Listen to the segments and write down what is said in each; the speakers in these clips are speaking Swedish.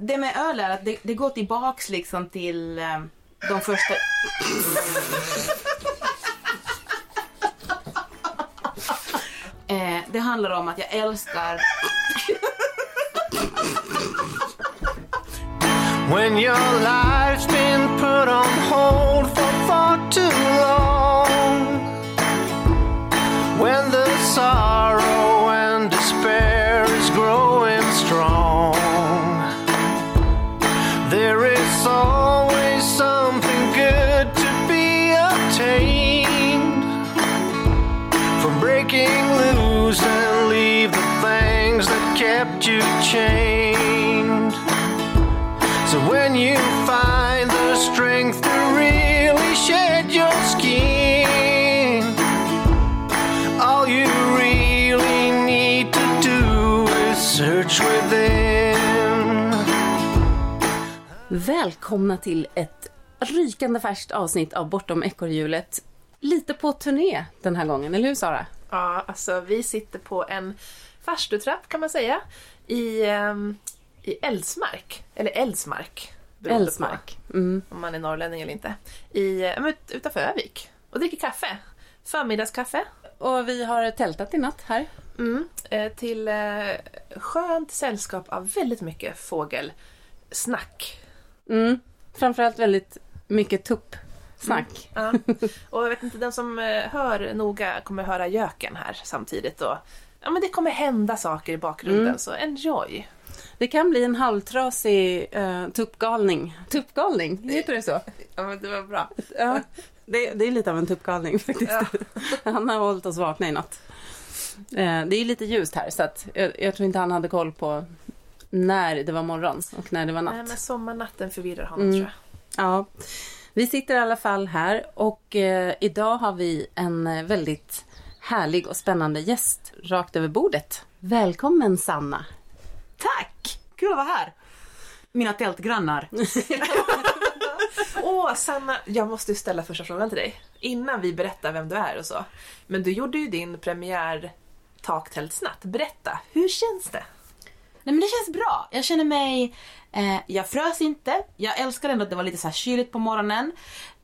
det med öl är att det, det går tillbaks liksom till eh, de första... eh, det handlar om att jag älskar... When your life's been put on hold for far too long. Välkomna till ett rykande färskt avsnitt av Bortom ekorrhjulet. Lite på turné den här gången, eller hur Sara? Ja, alltså vi sitter på en farstutrapp kan man säga i, ehm, i Eldsmark, eller på Eldsmark. Mm. Om man är norrlänning eller inte. I, eh, men ut- utanför Övik. Och dricker kaffe. Förmiddagskaffe. Och vi har tältat i natt här. Mm. Eh, till eh, skönt sällskap av väldigt mycket fågelsnack. Mm. Framförallt väldigt mycket tuppsnack. Ja. Och jag vet inte, den som eh, hör noga kommer höra göken här samtidigt. Och, ja, men det kommer hända saker i bakgrunden, Mm. så enjoy! Det kan bli en halvtrasig uh, tuppgalning. Tuppgalning, heter det så? Ja, men det var bra. Ja, det, det är lite av en tuppgalning faktiskt. Ja. Han har hållit oss vakna i natt. Eh, Det är lite ljust här så att jag, jag tror inte han hade koll på när det var morgon och när det var natt. Nej, men sommarnatten förvirrar honom Mm. tror jag. Ja, vi sitter i alla fall här och eh, idag har vi en eh, väldigt härlig och spännande gäst rakt över bordet. Välkommen Sanna! Tack! Kul att vara här! Mina tältgrannar. Åh, Sanna, jag måste ju ställa första frågan till dig. Innan vi berättar vem du är och så. Men du gjorde ju din premiär taktältsnatt. Berätta, hur känns det? Nej men det känns bra. Jag känner mig... Eh, jag frös inte. Jag älskar ändå att det var lite så här kyligt på morgonen.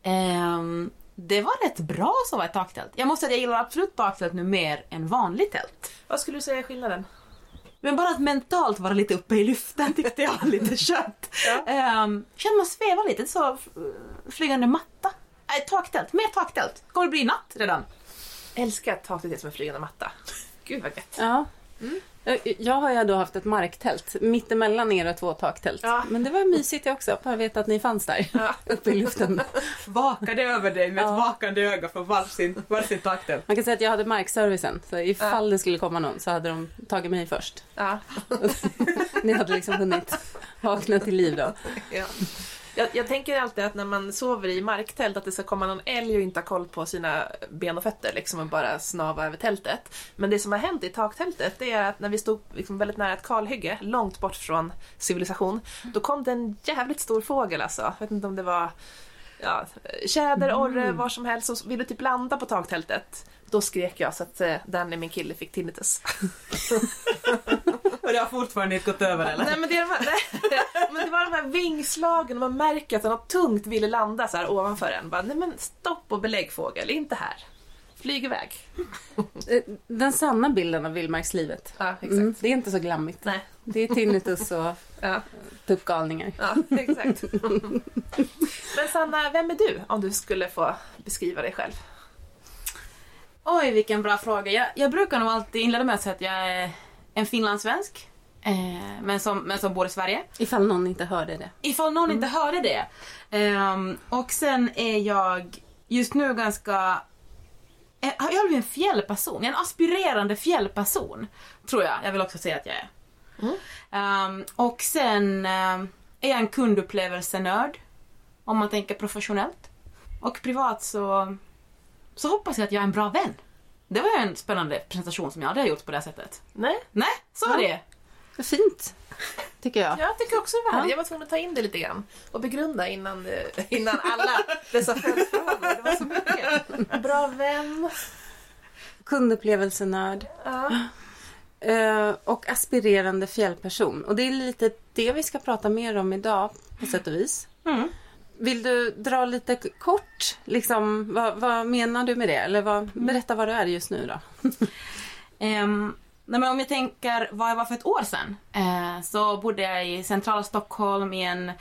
Ehm, det var rätt bra att vara i taktält. Jag måste säga att jag gillar absolut taktält nu mer än vanligt tält. Vad skulle du säga är skillnaden? Men bara att mentalt vara lite uppe i luften tyckte jag var lite skönt. Ja. Um, känner man sväva lite, så eh, flygande matta. Nej, taktält. Mer taktält. Kommer det bli natt redan? Älskar att taket är som en flygande matta. Gud vad gött. Ja. Mm. Jag, jag har ju då haft ett marktält mittemellan era två taktält. Ja. Men det var mysigt det också, bara veta att ni fanns där Ja. uppe i luften. Vakade över dig med Ja. ett vakande öga för varsin, varsin taktält. Man kan säga att jag hade markservicen, så ifall det skulle komma någon så hade de tagit mig först. Ja. Ni hade liksom hunnit vakna till liv då. Ja. Jag, jag tänker alltid att när man sover i marktält att det ska komma någon älg och inte ha koll på sina ben och fötter liksom och bara snava över tältet. Men det som har hänt i taktältet det är att när vi stod liksom väldigt nära ett kalhygge, långt bort från civilisation, då kom det en jävligt stor fågel alltså. Jag vet inte om det var ja, tjäder, orre, vad som helst som ville typ landa på taktältet. Då skrek jag så att eh, Danny, min kille, fick tinnitus. Och det har fortfarande inte gått över eller? Nej men det, är de här, nej, men det var de här vingslagen och man märker att något tungt ville landa så här ovanför en. Bara, nej men stopp och belägg fågel, inte här. Flyg iväg. Eh, Den sanna bilden av vildmarkslivet. Ja, exakt. Mm, det är inte så glammigt. Nej, Det är tinnitus och ja, tuppgalningar. ja, exakt. Men Sanna, vem är du om du skulle få beskriva dig själv? Oj, vilken bra fråga. Jag, jag brukar nog alltid inleda med att säga att jag är en finlandssvensk. Eh, men, som, men som bor i Sverige. Ifall någon inte hörde det. Ifall någon inte hörde det. Ehm, och sen är jag just nu ganska... eh, Jag har blivit en fjällperson. En aspirerande fjällperson. Tror jag. Jag vill också säga att jag är. Ehm, och sen ehm, är jag en kundupplevelsenörd. Om man tänker professionellt. Och privat så, så hoppas jag att jag är en bra vän. Det var en spännande presentation som jag aldrig har gjort på det här sättet. Nej, Nej, så var det. Fint, tycker jag. jag tycker också det var härligt. Ja. Jag var tvungen att ta in det lite grann och begrunda innan, eh, innan alla dessa följdfrågor. Det var så mycket. Bra vän. Kundupplevelsenörd. Ja. eh, och aspirerande fjällperson. Och det är lite det vi ska prata mer om idag på sätt och vis. Mm. Vill du dra lite kort, liksom, vad, vad menar du med det? Eller vad, berätta vad du är just nu då. um, nej men om jag tänker vad jag var för ett år sedan eh, så bodde jag i centrala Stockholm i en,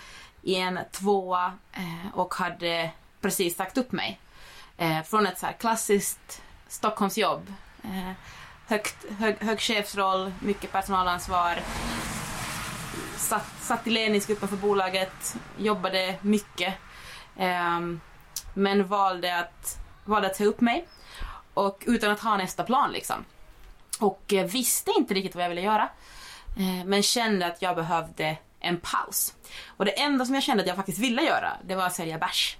i en tvåa eh, och hade precis sagt upp mig eh, från ett så här klassiskt Stockholmsjobb. Eh, högt, hög, hög chefsroll, mycket personalansvar. Satt, satt i ledningsgruppen för bolaget, jobbade mycket. Eh, men valde att, valde att säga upp mig och utan att ha nästa plan liksom. Och eh, visste inte riktigt vad jag ville göra. Eh, men kände att jag behövde en paus. Och det enda som jag kände att jag faktiskt ville göra, det var att sälja bärs.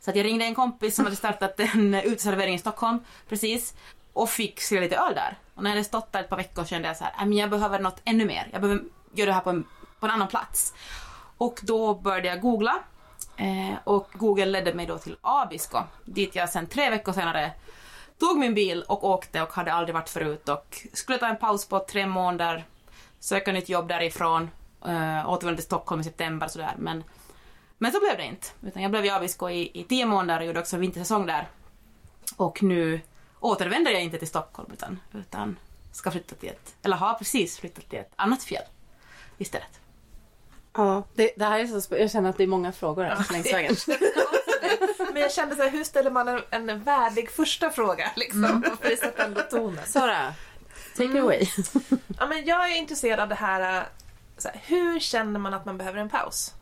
Så att jag ringde en kompis som hade startat en uteservering i Stockholm precis. Och fick sälja lite öl där. Och när jag hade stått där ett par veckor kände jag så här, äh, men jag behöver något ännu mer. Jag behöver göra det här på en, på en annan plats. Och då började jag googla. Eh, och Google ledde mig då till Abisko. Dit jag sen tre veckor senare tog min bil och åkte och hade aldrig varit förut och skulle ta en paus på tre månader, söka nytt jobb därifrån, uh, återvända till Stockholm i september sådär. Men, men så blev det inte. Utan jag blev i Abisko i, i tio månader och gjorde också vintersäsong där. Och nu återvänder jag inte till Stockholm utan, utan ska flytta till ett, eller har precis flyttat till ett annat fjäll istället. Ja, det, det här är så Jag känner att det är många frågor här längs vägen. Men jag kände så här, hur ställer man en, en värdig första fråga liksom? För det sätter ändå tonen. Sara, take it away. Ja, men jag är intresserad av det här, så här, hur känner man att man behöver en paus?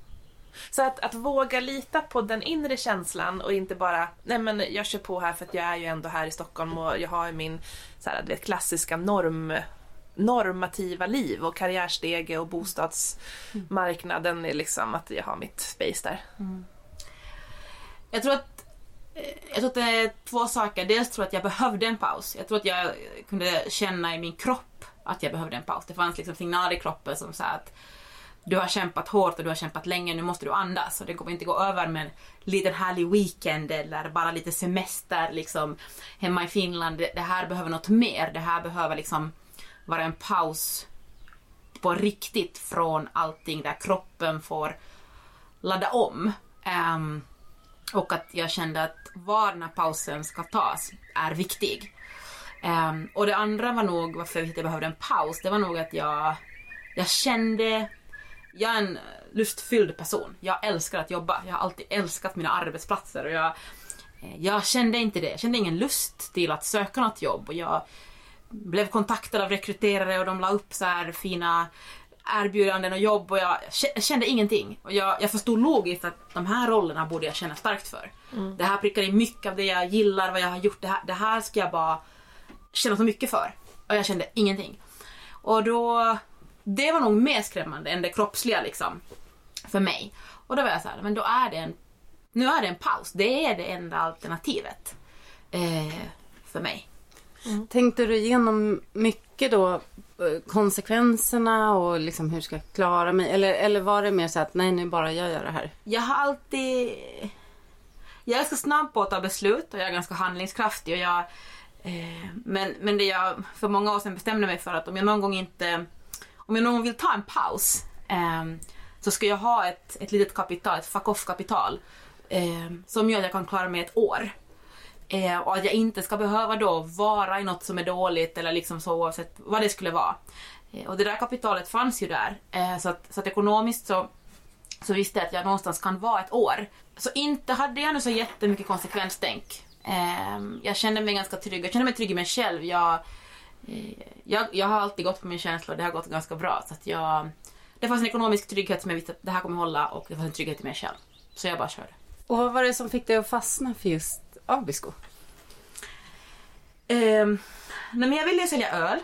Så att, att våga lita på den inre känslan och inte bara, nej men jag kör på här för att jag är ju ändå här i Stockholm och jag har ju min så här, vet, klassiska norm, normativa liv och karriärstege och bostadsmarknaden är liksom att jag har mitt space där. Mm. Jag tror att eh, jag tror att det är två saker. Dels tror jag att jag behövde en paus. Jag tror att jag kunde känna i min kropp att jag behövde en paus. Det fanns liksom signaler i kroppen som sa att du har kämpat hårt och du har kämpat länge, nu måste du andas. Och det kommer inte gå över med en liten härlig weekend eller bara lite semester liksom hemma i Finland. Det här behöver något mer. Det här behöver liksom vara en paus på riktigt från allting där kroppen får ladda om. Um, och att jag kände att var den här pausen ska tas är viktig. Um, och det andra var nog varför jag behövde en paus. Det var nog att jag, jag kände... Jag är en lustfylld person. Jag älskar att jobba. Jag har alltid älskat mina arbetsplatser. Och jag, eh, jag kände inte det. Jag kände ingen lust till att söka något jobb. Och jag blev kontaktad av rekryterare och de la upp så här fina erbjudanden och jobb och jag kände ingenting. Och jag, jag förstod logiskt att de här rollerna borde jag känna starkt för. Det här prickar in mycket av det jag gillar, vad jag har gjort. Det här, det här ska jag bara känna så mycket för. Och jag kände ingenting. Och då, det var nog mer skrämmande än det kroppsliga liksom. För mig. Och då var jag så här, men då är det en, nu är det en paus. Det är det enda alternativet. Eh, för mig. Tänkte du igenom mycket då eh, konsekvenserna och liksom hur ska jag klara mig? Eller, eller var det mer så att nej nu bara jag gör det här? Jag har alltid... Jag är ganska snabb på att ta beslut och jag är ganska handlingskraftig. Och jag, eh, men, men det jag för många år sedan bestämde mig för att om jag någon gång inte... Om jag någon gång vill ta en paus eh, så ska jag ha ett, ett litet kapital, ett fuck off-kapital eh, som gör att jag kan klara mig ett år. Eh, och att jag inte ska behöva då vara i något som är dåligt eller liksom så oavsett vad det skulle vara. Eh, och det där kapitalet fanns ju där. Eh, så, att, så att ekonomiskt så så visste jag att jag någonstans kan vara ett år. Så inte hade jag nu så jättemycket konsekvenstänk. Eh, jag kände mig ganska trygg. Jag kände mig trygg i mig själv. Jag, eh, jag, jag har alltid gått på min känsla och det har gått ganska bra. Så att jag, det fanns en ekonomisk trygghet som jag visste att det här kommer hålla och det fanns en trygghet i mig själv. Så jag bara körde. Och vad var det som fick dig att fastna för just Abisko? Eh, nej men jag ville ju sälja öl.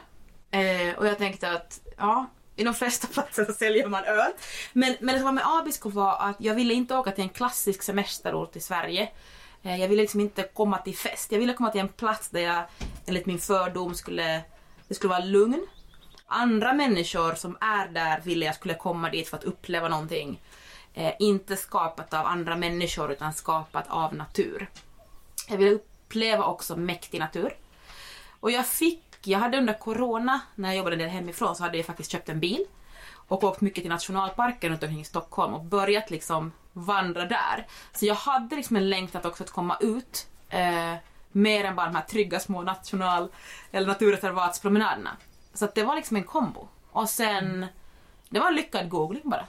Eh, och jag tänkte att ja, i de flesta platser så säljer man öl. Men, men det som var med Abisko var att jag ville inte åka till en klassisk semesterort i Sverige. Eh, jag ville liksom inte komma till fest. Jag ville komma till en plats där jag enligt min fördom skulle, det skulle vara lugn. Andra människor som är där ville jag skulle komma dit för att uppleva någonting. Eh, inte skapat av andra människor utan skapat av natur. Jag ville uppleva också mäktig natur. Och jag fick jag hade under corona, när jag jobbade en del hemifrån, så hade jag faktiskt köpt en bil och åkt mycket till nationalparken runt omkring i Stockholm och börjat liksom vandra där. Så jag hade liksom en längtan också att komma ut eh, mer än bara de här trygga små national eller naturreservatspromenaderna. Så att det var liksom en kombo. Och sen, det var en lyckad googling bara.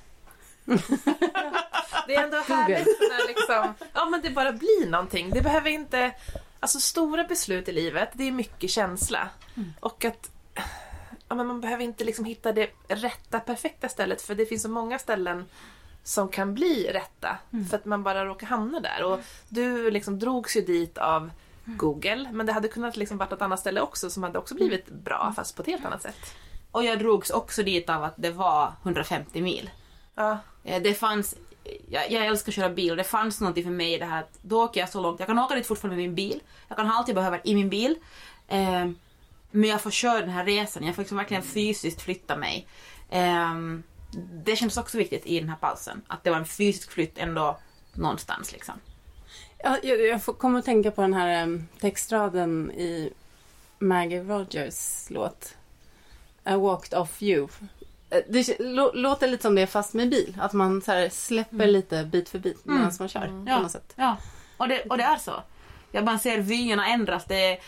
Det är ändå härligt när liksom, ja men det bara blir någonting. Det behöver inte, alltså stora beslut i livet, det är mycket känsla. Och att ja, men man behöver inte liksom hitta det rätta, perfekta stället för det finns så många ställen som kan bli rätta för att man bara råkar hamna där. Och du liksom drogs ju dit av Google men det hade kunnat liksom varit ett annat ställe också som hade också blivit bra fast på ett helt annat sätt. Och jag drogs också dit av att det var 150 mil. Ja, Eh, Det fanns, jag, jag älskar att köra bil det fanns någonting för mig i det här att då åker jag så långt. Jag kan åka dit fortfarande med min bil. Jag kan ha allt jag behöver i min bil. Eh, men jag får köra den här resan. Jag får liksom verkligen fysiskt flytta mig. Eh, det känns också viktigt i den här pausen. Att det var en fysisk flytt ändå någonstans liksom. Ja, jag, jag får- kommer att tänka på den här em, textraden i Maggie Rogers låt. I walked off you. Det lå- låter lite som det fast med bil. Att man så här släpper lite bit för bit medan man kör. På Ja. något sätt. Ja, och det, och det är så. Jag bara ser vyerna ändras. Det är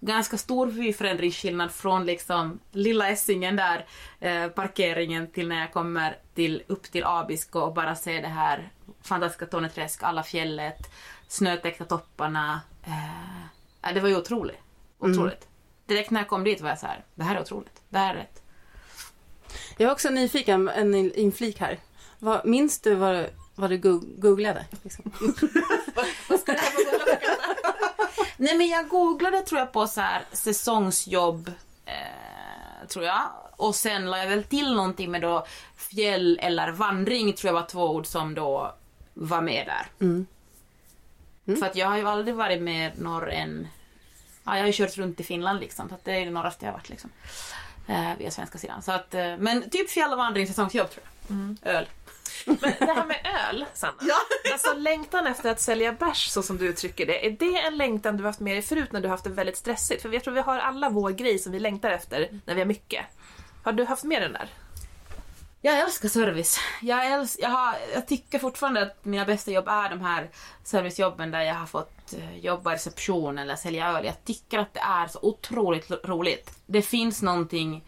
ganska stor vyförändringsskillnad från liksom lilla Essingen där, eh, parkeringen, till när jag kommer till, upp till Abisko och bara ser det här fantastiska Torneträsk, alla fjället, snötäckta topparna. Eh, det var ju otroligt. Otroligt. Direkt när jag kom dit var jag så här, det här är otroligt. Det här är rätt. Jag är också nyfiken, en inflik här. Vad, minns du vad, vad du go- googlade? Liksom? Nej men jag googlade tror jag på så här säsongsjobb, eh, tror jag. Och sen la jag väl till någonting med då fjäll eller vandring tror jag var två ord som då var med där. Mm. För att jag har ju aldrig varit med norr än... Ja, jag har ju kört runt i Finland liksom, så det är det norraste jag har varit liksom. Eh, via svenska sidan. Så att, eh, men typ fjäll och vandring, säsongsjobb tror jag. Öl. Men det här med öl, Sanna. Alltså längtan efter att sälja bärs så som du uttrycker det, är det en längtan du haft med dig förut när du haft det väldigt stressigt? För jag tror vi har alla vår grej som vi längtar efter när vi har mycket. Har du haft med den där? Jag älskar service. Jag, äls- jag, har, jag tycker fortfarande att mina bästa jobb är de här servicejobben där jag har fått eh, jobba i reception eller sälja öl. Jag tycker att det är så otroligt roligt. Det finns någonting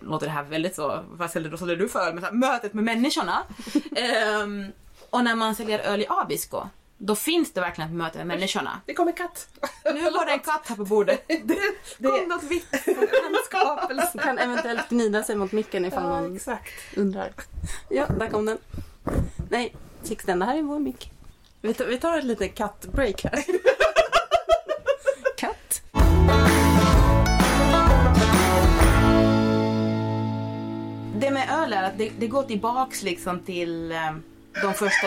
låter det här väldigt så, vad säljer, säljer du för? Men så här, mötet med människorna. Ehm, och när man säljer öl i Abisko, då finns det verkligen ett möte med människorna. Det kommer katt. Nu var det en katt här på bordet. Det kom något vitt från skapelsen. Kan eventuellt gnida sig mot micken ifall Ja, någon exakt. undrar. Ja, där kom den. Nej, Sixten, det här är vår mick. Vi tar, vi tar ett litet kattbreak här. Katt. Det med öl är att det, det går tillbaks liksom till eh, de första...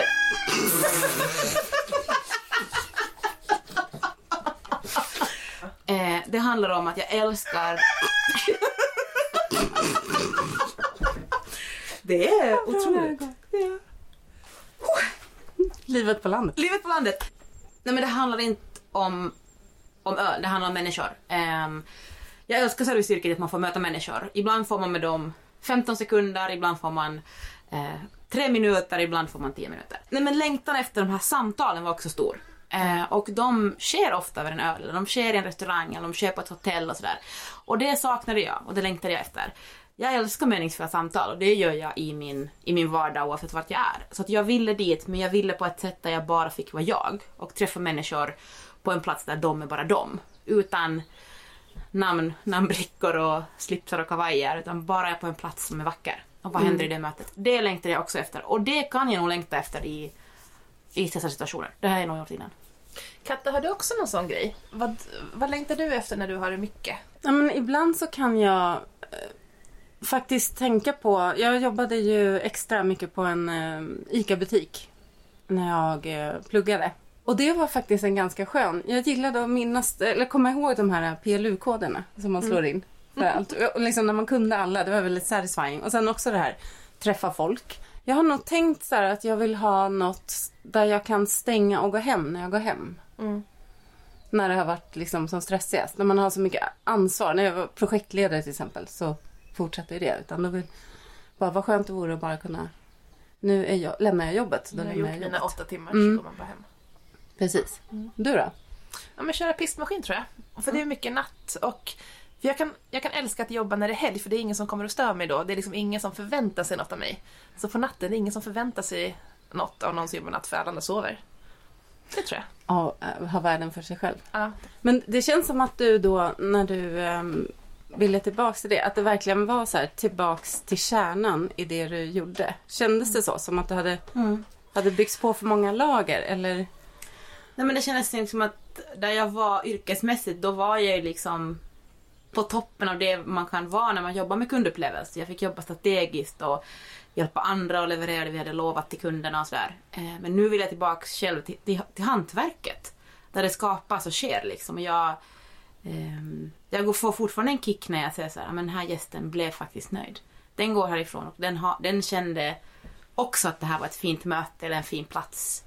eh, det handlar om att jag älskar... det är otroligt. Livet på landet. Livet på landet. Nej men det handlar inte om, om öl, det handlar om människor. Um, jag älskar serviceyrket att man får möta människor. Ibland får man med dem 15 sekunder, ibland får man eh, 3 minuter, ibland får man 10 minuter. Nej men längtan efter de här samtalen var också stor. Eh, och de sker ofta över en öl, eller de sker i en restaurang, eller de sker på ett hotell och sådär. Och det saknade jag, och det längtade jag efter. Jag älskar meningsfulla samtal och det gör jag i min, i min vardag oavsett vart jag är. Så att jag ville dit, men jag ville på ett sätt där jag bara fick vara jag och träffa människor på en plats där de är bara de. Utan namn, namnbrickor och slipsar och kavajer, utan bara på en plats som är vacker. Och vad händer i det mötet? Det längtar jag också efter. Och det kan jag nog längta efter i, i dessa situationer. Det har jag nog gjort innan. Katta, har du också någon sån grej? Vad, vad längtar du efter när du har det mycket? Ja, men ibland så kan jag faktiskt tänka på... Jag jobbade ju extra mycket på en eh, ICA-butik när jag eh, pluggade. Och det var faktiskt en ganska skön... Jag gillade att minnas, eller komma ihåg de här PLU-koderna som man slår in för allt. Och liksom när man kunde alla, det var väldigt satisfying. Och sen också det här, träffa folk. Jag har nog tänkt så här att jag vill ha något där jag kan stänga och gå hem när jag går hem. När det har varit liksom som stressigast. När man har så mycket ansvar. När jag var projektledare till exempel så fortsatte ju det. Utan då vill bara vad skönt det vore att bara kunna nu är jag, lämnar jag jobbet. Då jag har gjort jag mina åtta timmar Mm. så går man bara hem. Precis. Du då? Ja, men köra pistmaskin tror jag. För det är mycket natt och jag, kan, jag kan älska att jobba när det är helg för det är ingen som kommer att störa mig då. Det är liksom ingen som förväntar sig något av mig. Så på natten det är ingen som förväntar sig något av någon som jobbar natt för alla andra sover. Det tror jag. Ja, äh, ha världen för sig själv. Ja. Men det känns som att du då, när du um, ville tillbaks till det, att det verkligen var så här tillbaks till kärnan i det du gjorde. Kändes det så? Som att du hade, hade byggts på för många lager? Eller? Nej men det kändes som att där jag var yrkesmässigt, då var jag ju liksom på toppen av det man kan vara när man jobbar med kundupplevelse. Jag fick jobba strategiskt och hjälpa andra och leverera det vi hade lovat till kunderna och sådär. Eh, Men nu vill jag tillbaks själv till, till, till hantverket. Där det skapas och sker liksom. Och jag, Ehm, jag får fortfarande en kick när jag säger så här, ah, men den här gästen blev faktiskt nöjd. Den går härifrån och den, har, den kände också att det här var ett fint möte eller en fin plats.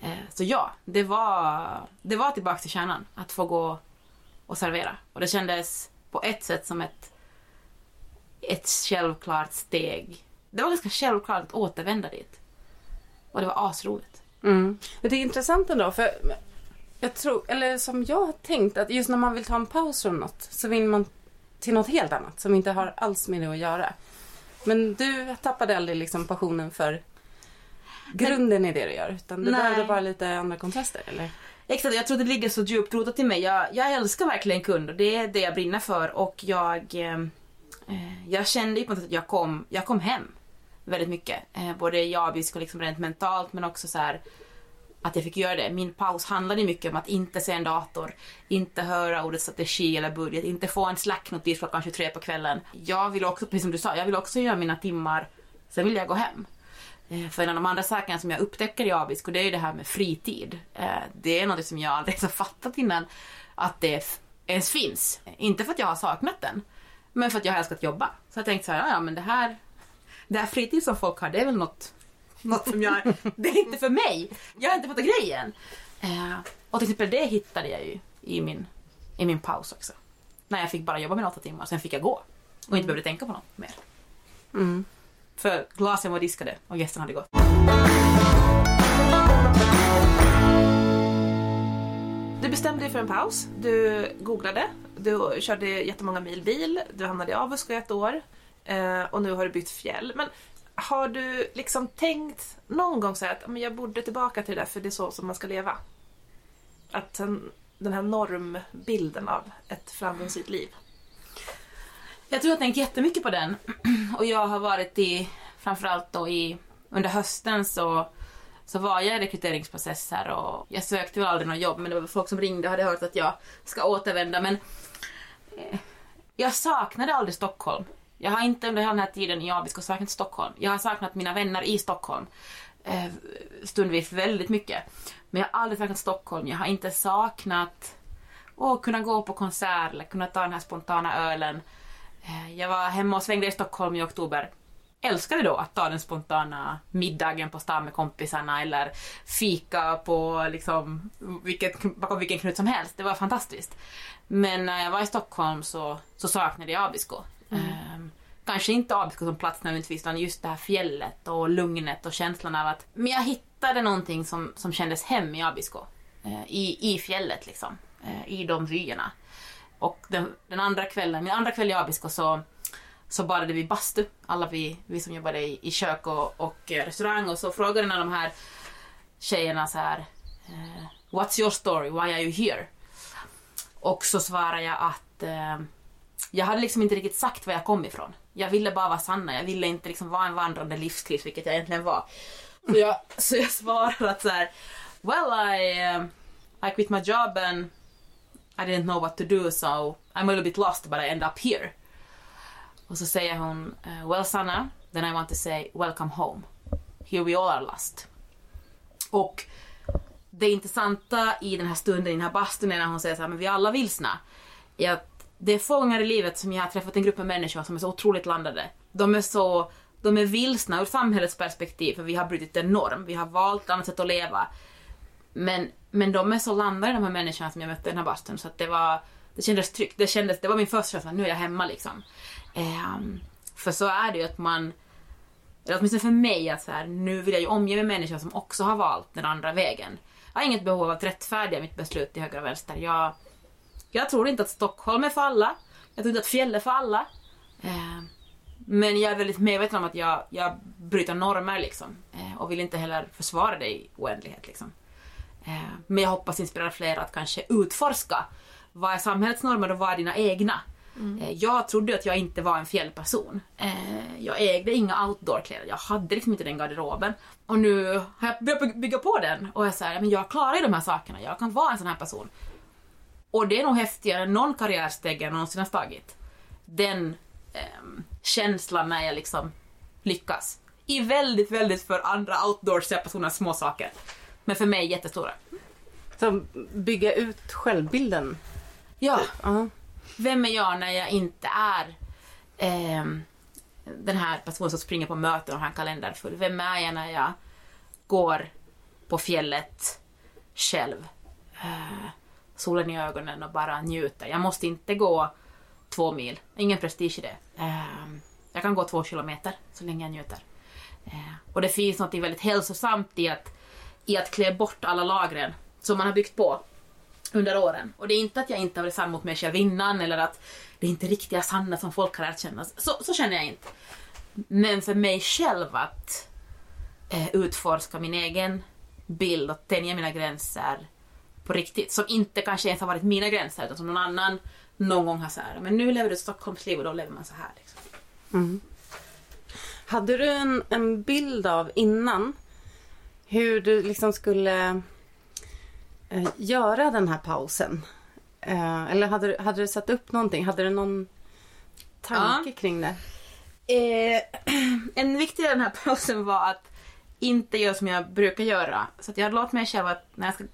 Ehm, så ja, det var, det var tillbaka till kärnan. Att få gå och servera. Och det kändes på ett sätt som ett, ett självklart steg. Det var ganska självklart att återvända dit. Och det var asroligt. Mm. Det är intressant ändå för jag tror, eller som jag har tänkt att just när man vill ta en paus från något så vill man till något helt annat som inte har alls med det att göra. Men du tappade aldrig liksom passionen för grunden i det du gör utan Nej. behövde bara lite andra kontraster eller? Exakt, jag tror det ligger så djupt rotat i mig. Jag, jag älskar verkligen kunder, det är det jag brinner för och jag, eh, eh, jag kände ju på något sätt att jag kom, jag kom hem väldigt mycket. Eh, både jabisk och liksom rent mentalt men också så här att jag fick göra det. Min paus handlade mycket om att inte se en dator, inte höra ordet strategi eller budget, inte få en slacknotis klockan 23 på kvällen. Jag vill också, precis som du sa, jag vill också göra mina timmar, sen vill jag gå hem. Eh, för en av de andra sakerna som jag upptäcker i Abisk och det är ju det här med fritid. Eh, det är något som jag aldrig har fattat innan att det ens finns. Inte för att jag har saknat den, men för att jag har älskat att jobba. Så jag tänkte så här, "Ja, ja men det här, det här fritid som folk har, det är väl något, något som jag, det är inte för mig. Jag har inte fattat grejen. Eh, Och till exempel det hittade jag ju i min, i min paus också. När jag fick bara jobba med åtta timmar, sen fick jag gå. Och inte behövde tänka på något mer. Mm. För glasen var diskade och gästerna hade gått. Du bestämde dig för en paus. Du googlade. Du körde jättemånga mil bil. Du hamnade i Abisko i ett år. Eh, och nu har du bytt fjäll. Men har du liksom tänkt någon gång så här att "Men jag borde tillbaka till det där för det är så som man ska leva? Att den, den här normbilden av ett framgångsrikt liv. Jag tror jag har tänkt jättemycket på den. Och jag har varit i, framförallt då i, under hösten så, så var jag i rekryteringsprocesser och jag sökte väl aldrig något jobb men det var folk som ringde och hade hört att jag ska återvända men eh, jag saknade aldrig Stockholm. Jag har inte under hela den här tiden i Abisko saknat Stockholm. Jag har saknat mina vänner i Stockholm. Eh, stundvis väldigt mycket. Men jag har aldrig saknat Stockholm. Jag har inte saknat att kunna gå på konsert eller kunna ta den här spontana ölen. Eh, Jag var hemma och svängde i Stockholm i oktober. Älskade då att ta den spontana middagen på stan med kompisarna eller fika på liksom vilket, bakom vilken knut som helst. Det var fantastiskt. Men när jag var i Stockholm så, så saknade jag Abisko. Mm. Ehm, kanske inte Abisko som plats nödvändigtvis utan just det här fjället och lugnet och känslan av att... Men jag hittade någonting som, som kändes hem i Abisko. Eh, i, I fjället liksom. Eh, I de vyerna. Och den, den andra kvällen, min andra kväll i Abisko så, så badade vi bastu. Alla vi, vi som jobbade i, i kök och, och eh, restaurang och så frågade en av de här tjejerna så här ehm, What's your story? Why are you here? Och så svarade jag att eh, jag hade liksom inte riktigt sagt var jag kom ifrån. Jag ville bara vara Sanna, jag ville inte liksom vara en vandrande livskris, vilket jag egentligen var. Så jag, så jag svarade att så här, Well, I, eh, I quit my job and I didn't know what to do so I'm a little bit lost but I end up here. Och så säger hon, eh, well Sanna, then I want to say welcome home. Here we all are lost. Och det intressanta i den här stunden, i den här bastun, är när hon säger så här, men vi alla vilsna. Jag det är få gånger i livet som jag har träffat en grupp av människor som är så otroligt landade. De är så, de är vilsna ur samhällets perspektiv, för vi har brutit en norm, vi har valt ett annat sätt att leva. Men, men de är så landade de här människorna som jag mötte i den här bastun så att det var, det kändes tryggt. Det, kändes, det var min första känsla, nu är jag hemma liksom. Um, för så är det ju att man, eller åtminstone för mig, att så här, nu vill jag ju omge mig med människor som också har valt den andra vägen. Jag har inget behov av att rättfärdiga mitt beslut till höger och vänster. Jag, jag tror inte att Stockholm är för alla. Jag tror inte att fjäll är för alla. Eh, men jag är väldigt medveten om att jag, jag bryter normer liksom. Eh, och vill inte heller försvara det i oändlighet liksom. Eh, men jag hoppas inspirera fler att kanske utforska vad är samhällets normer och vad är dina egna? Eh, Jag trodde att jag inte var en fjällperson. Jag ägde inga outdoorkläder, jag hade liksom inte den garderoben. Och nu har jag börjat bygga på den och jag säger men jag klarar ju de här sakerna, jag kan vara en sån här person. Och det är nog häftigare än någon karriärsteg jag någonsin har tagit. Den ehm, känslan när jag liksom lyckas. I väldigt, väldigt för andra outdoors-personer små saker. Men för mig jättestora. Så bygga ut självbilden. Ja, Ja. vem är jag när jag inte är ehm, den här personen som springer på möten och har en kalender full? Vem är jag när jag går på fjället själv? Eh, solen i ögonen och bara njuter. Jag måste inte gå två mil. Ingen prestige i det. Ehm, jag kan gå två kilometer så länge jag njuter. Ehm, och det finns något väldigt hälsosamt i att, i att klä bort alla lagren som man har byggt på under åren. Och det är inte att jag inte har varit sann mot mig själv innan eller att det är inte riktiga Sanna som folk har lärt känna. Så, så känner jag inte. Men för mig själv att eh, utforska min egen bild och tänja mina gränser på riktigt. Som inte kanske ens har varit mina gränser utan som någon annan någon gång har så här, men nu lever du ett Stockholmsliv och då lever man så här. Liksom. Mm. Hade du en, en bild av innan hur du liksom skulle eh, göra den här pausen? Eh, eller hade, du- hade du satt upp någonting? Hade du någon tanke kring det? Eh, en viktig del i den här pausen var att inte göra som jag brukar göra. Så jag hade låtit mig själv att när jag ska...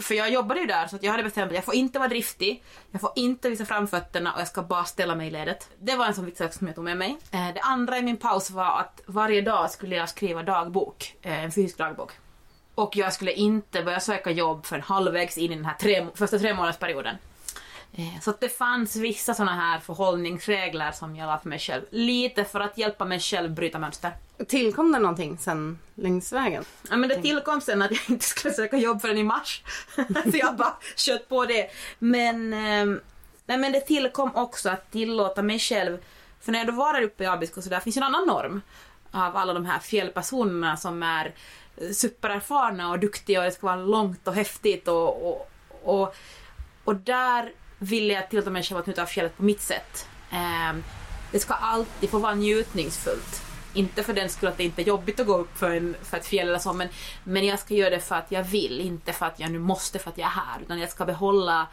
För jag jobbade ju där så att jag hade bestämt att jag får inte vara driftig, jag får inte visa framfötterna och jag ska bara ställa mig i ledet. Det var en sån viktig sak som jag tog med mig. Eh, det andra i min paus var att varje dag skulle jag skriva dagbok, eh, en fysisk dagbok. Och jag skulle inte börja söka jobb förrän halvvägs in i den här tre, första tre månadersperioden. Så det fanns vissa såna här förhållningsregler som jag la för mig själv. Lite för att hjälpa mig själv bryta mönster. Tillkom det någonting sen längs vägen? Ja, men det tillkom sen att jag inte skulle söka jobb förrän i mars. så jag bara kött på det. Men, ehm, nej, men det tillkom också att tillåta mig själv, för när jag då var där uppe i Abisko så där finns ju en annan norm av alla de här fjällpersonerna som är eh, supererfarna och duktiga och det ska vara långt och häftigt och, och, och, och där ville jag tillåta mig själv att njuta av fjället på mitt sätt. Ehm, det ska alltid få vara njutningsfullt. Inte för den skull att det inte är jobbigt att gå upp för, en, för ett fjäll eller så, men, men jag ska göra det för att jag vill, inte för att jag nu måste för att jag är här. Utan jag ska behålla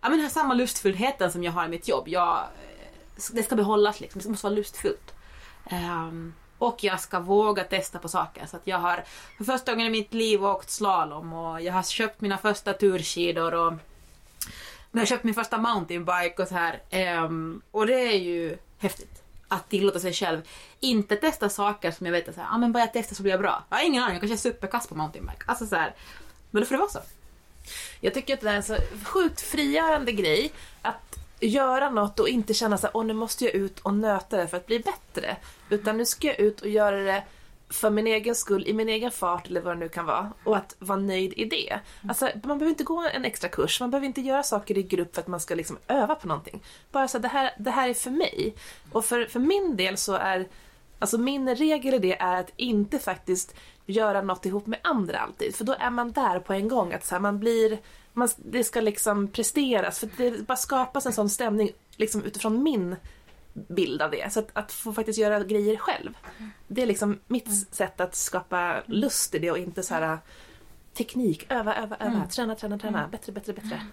ja, men den här samma lustfullheten som jag har i mitt jobb. Jag, det ska behållas liksom, det måste vara lustfullt. Um, och jag ska våga testa på saker. Så att jag har för första gången i mitt liv åkt slalom och jag har köpt mina första turskidor och när jag köpte min första mountainbike och så här. Um, och det är ju häftigt. Att tillåta sig själv inte testa saker som jag vet att ah, men bara jag testar så blir jag bra. Jag har ingen aning, jag kanske är superkass på mountainbike. Alltså så här, men då får det vara så. Jag tycker att det är en så sjukt frigörande grej att göra något och inte känna så här, åh nu måste jag ut och nöta det för att bli bättre. Utan nu ska jag ut och göra det för min egen skull, i min egen fart eller vad det nu kan vara. Och att vara nöjd i det. Alltså, man behöver inte gå en extra kurs, man behöver inte göra saker i grupp för att man ska liksom öva på någonting. Bara så det här, det här är för mig. Och för, för min del så är Alltså min regel i det är att inte faktiskt göra något ihop med andra alltid. För då är man där på en gång. Att så här, man blir, man, det ska liksom presteras. För det bara skapas en sån stämning liksom utifrån min bild av det. Så att, att få faktiskt göra grejer själv. Det är liksom mitt sätt att skapa lust i det och inte så här teknik, öva, öva, öva, träna, träna, träna, bättre, bättre, bättre.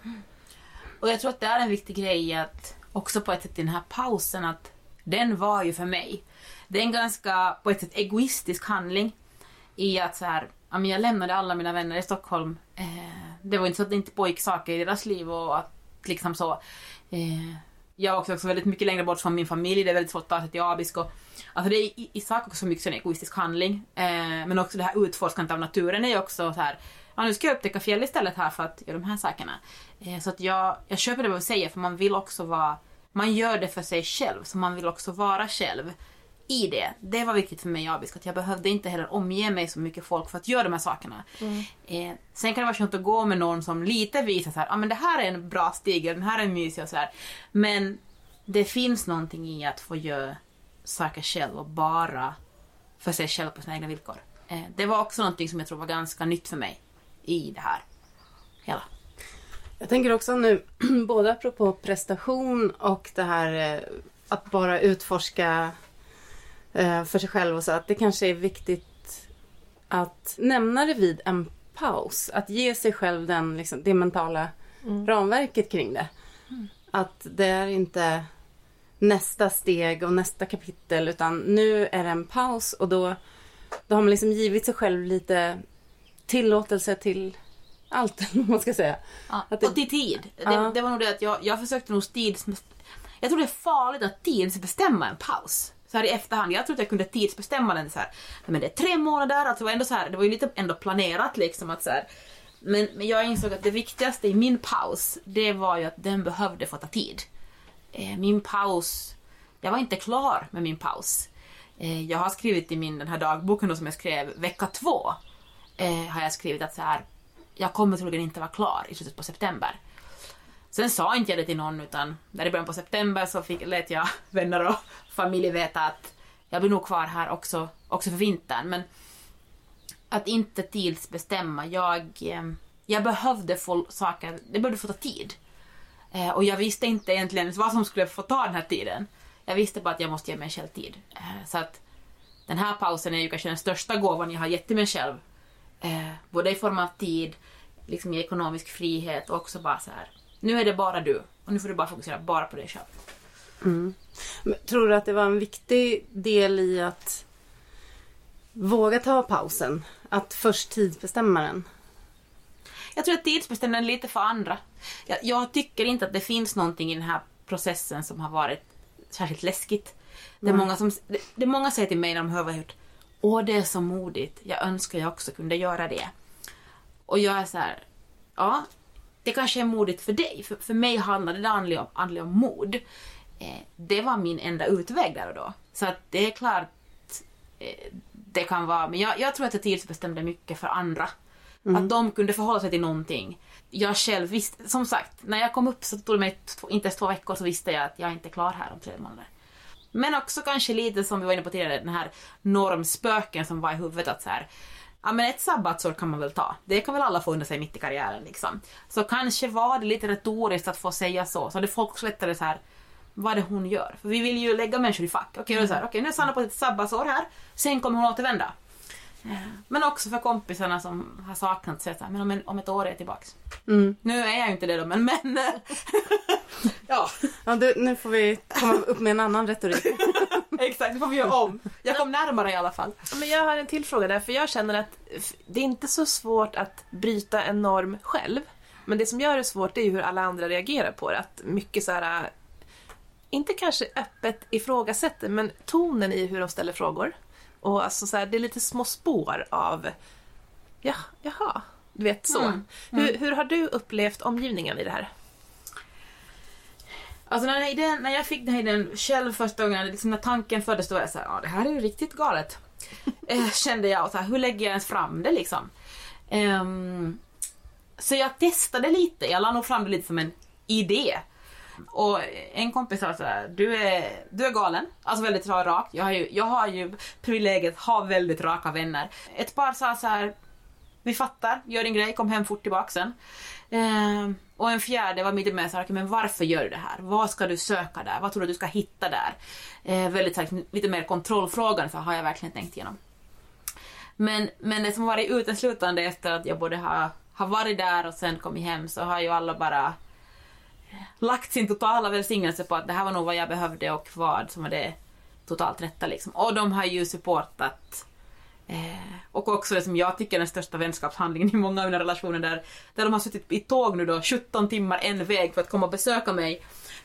Och jag tror att det är en viktig grej att också på ett sätt i den här pausen att den var ju för mig. Det är en ganska på ett sätt egoistisk handling i att så här, jag lämnade alla mina vänner i Stockholm. Eh, det var inte så att det inte pågick saker i deras liv och att liksom så. Jag var också, också väldigt mycket längre bort från min familj, det är väldigt svårt att ta sig till Abisko. Alltså det är i, i sak också mycket en egoistisk handling. Eh, men också det här utforskandet av naturen är ju också så här ja, nu ska jag upptäcka fjäll istället här för att göra de här sakerna. Eh, så att jag, jag köper det vad du säger för man vill också vara, man gör det för sig själv så man vill också vara själv i det. Det var viktigt för mig i Abisk att jag behövde inte heller omge mig så mycket folk för att göra de här sakerna. Eh, sen kan det vara skönt att gå med någon som lite visar så här, ah, men det här är en bra stig, den här är mysig och sådär. Men det finns någonting i att få göra saker själv och bara för sig själv på sina egna villkor. Eh, det var också någonting som jag tror var ganska nytt för mig i det här hela. Jag tänker också nu, både apropå prestation och det här eh, att bara utforska för sig själv och så, att det kanske är viktigt att nämna det vid en paus. Att ge sig själv den, liksom, det mentala ramverket kring det. Att det är inte nästa steg och nästa kapitel utan nu är det en paus och då, då har man liksom givit sig själv lite tillåtelse till allt, man ska säga. Ja, det- Och till tid. Ja. Det, det var nog det att jag, jag försökte nog tids... Jag tror det är farligt att tidsbestämma en paus. Så här i efterhand. Jag trodde jag kunde tidsbestämma den så här. Men det är tre månader, alltså det var ändå så här, det var ju lite ändå planerat liksom att så här. Men, men jag insåg att det viktigaste i min paus, det var ju att den behövde få ta tid. Eh, min paus, jag var inte klar med min paus. Eh, jag har skrivit i min den här dagboken då som jag skrev vecka två. Eh, har jag skrivit att så här, jag kommer troligen inte vara klar i slutet på september. Sen sa inte jag det till någon utan där i början på september så fick, lät jag vänner och familj veta att jag blir nog kvar här också, också för vintern. Men att inte tidsbestämma. Jag, eh, jag behövde få saker, det behövde få ta tid. Eh, och jag visste inte egentligen vad som skulle få ta den här tiden. Jag visste bara att jag måste ge mig själv tid. Eh, så att den här pausen är ju kanske den största gåvan jag har gett till mig själv. Både i form av tid, liksom i ekonomisk frihet och också bara så här. Nu är det bara du och nu får du bara fokusera bara på dig själv. Men Tror du att det var en viktig del i att våga ta pausen? Att först tidsbestämma den? Jag tror att tidsbestämningen är lite för andra. Jag, jag tycker inte att det finns någonting i den här processen som har varit särskilt läskigt. Det är, många, som, det, det många säger till mig när de hör vad jag gjort. Åh, det är så modigt. Jag önskar jag också kunde göra det. Och jag är så här, ja, det kanske är modigt för dig. För, för mig handlar det andligen om, mod. Eh, det var min enda utväg där och då. Så att det är klart, eh, det kan vara, men jag, jag tror att jag tidsbestämde mycket för andra. Att de kunde förhålla sig till någonting. Jag själv visste, som sagt, när jag kom upp så tog det mig två, inte ens två veckor så visste jag att jag inte är klar här om tre månader. Men också kanske lite som vi var inne på tidigare, den här normspöken som var i huvudet att så här, ja men ett sabbatsår kan man väl ta. Det kan väl alla få under sig mitt i karriären liksom. Så kanske var det lite retoriskt att få säga så, så hade folk också lättare så här, vad det hon gör? För vi vill ju lägga människor i fack. Okej, så här, okej nu är Sanna på ett sabbatsår här, sen kommer hon återvända. Eh, Men också för kompisarna som har saknat sig, men om, en, om ett år är jag tillbaks. Mm. Nu är jag ju inte det då, men, men eh, ja, Ja, du, nu får vi komma upp med en annan retorik. exakt, det får vi göra om. Jag kom närmare i alla fall. Men jag har en till fråga där, för jag känner att det är inte så svårt att bryta en norm själv. Men det som gör det svårt är ju hur alla andra reagerar på det. Att mycket så här, inte kanske öppet ifrågasätter, men tonen i hur de ställer frågor. Och alltså så här, det är lite små spår av, ja, jaha, du vet så. Mm. Hur, hur har du upplevt omgivningen i det här? Alltså när, den idén, när jag fick den här idén själv första gången, liksom när tanken föddes, då var jag såhär, ja det här är ju riktigt galet. eh, kände jag, och så här, hur lägger jag ens fram det liksom? Ehm, så jag testade lite, jag la nog fram det lite som en idé. Och en kompis sa såhär, du är, du är galen. Alltså väldigt rak. Jag har ju, jag har ju privilegiet att ha väldigt raka vänner. Ett par sa så här, vi fattar, gör din grej, kom hem fort tillbaka sen. Ehm, och en fjärde var mitt med så här, men varför gör du det här? Vad ska du söka där? Vad tror du du ska hitta där? Eh, väldigt så här, lite mer kontrollfrågan, så har jag verkligen tänkt igenom? Men, men det som varit uteslutande efter att jag både har, har varit där och sen kommit hem så har ju alla bara lagt sin totala välsignelse på att det här var nog vad jag behövde och vad som var det totalt rätta liksom. Och de har ju supportat Eh, och också det som jag tycker är den största vänskapshandlingen i många av mina relationer där, där de har suttit i tåg nu då 17 timmar en väg för att komma och besöka mig.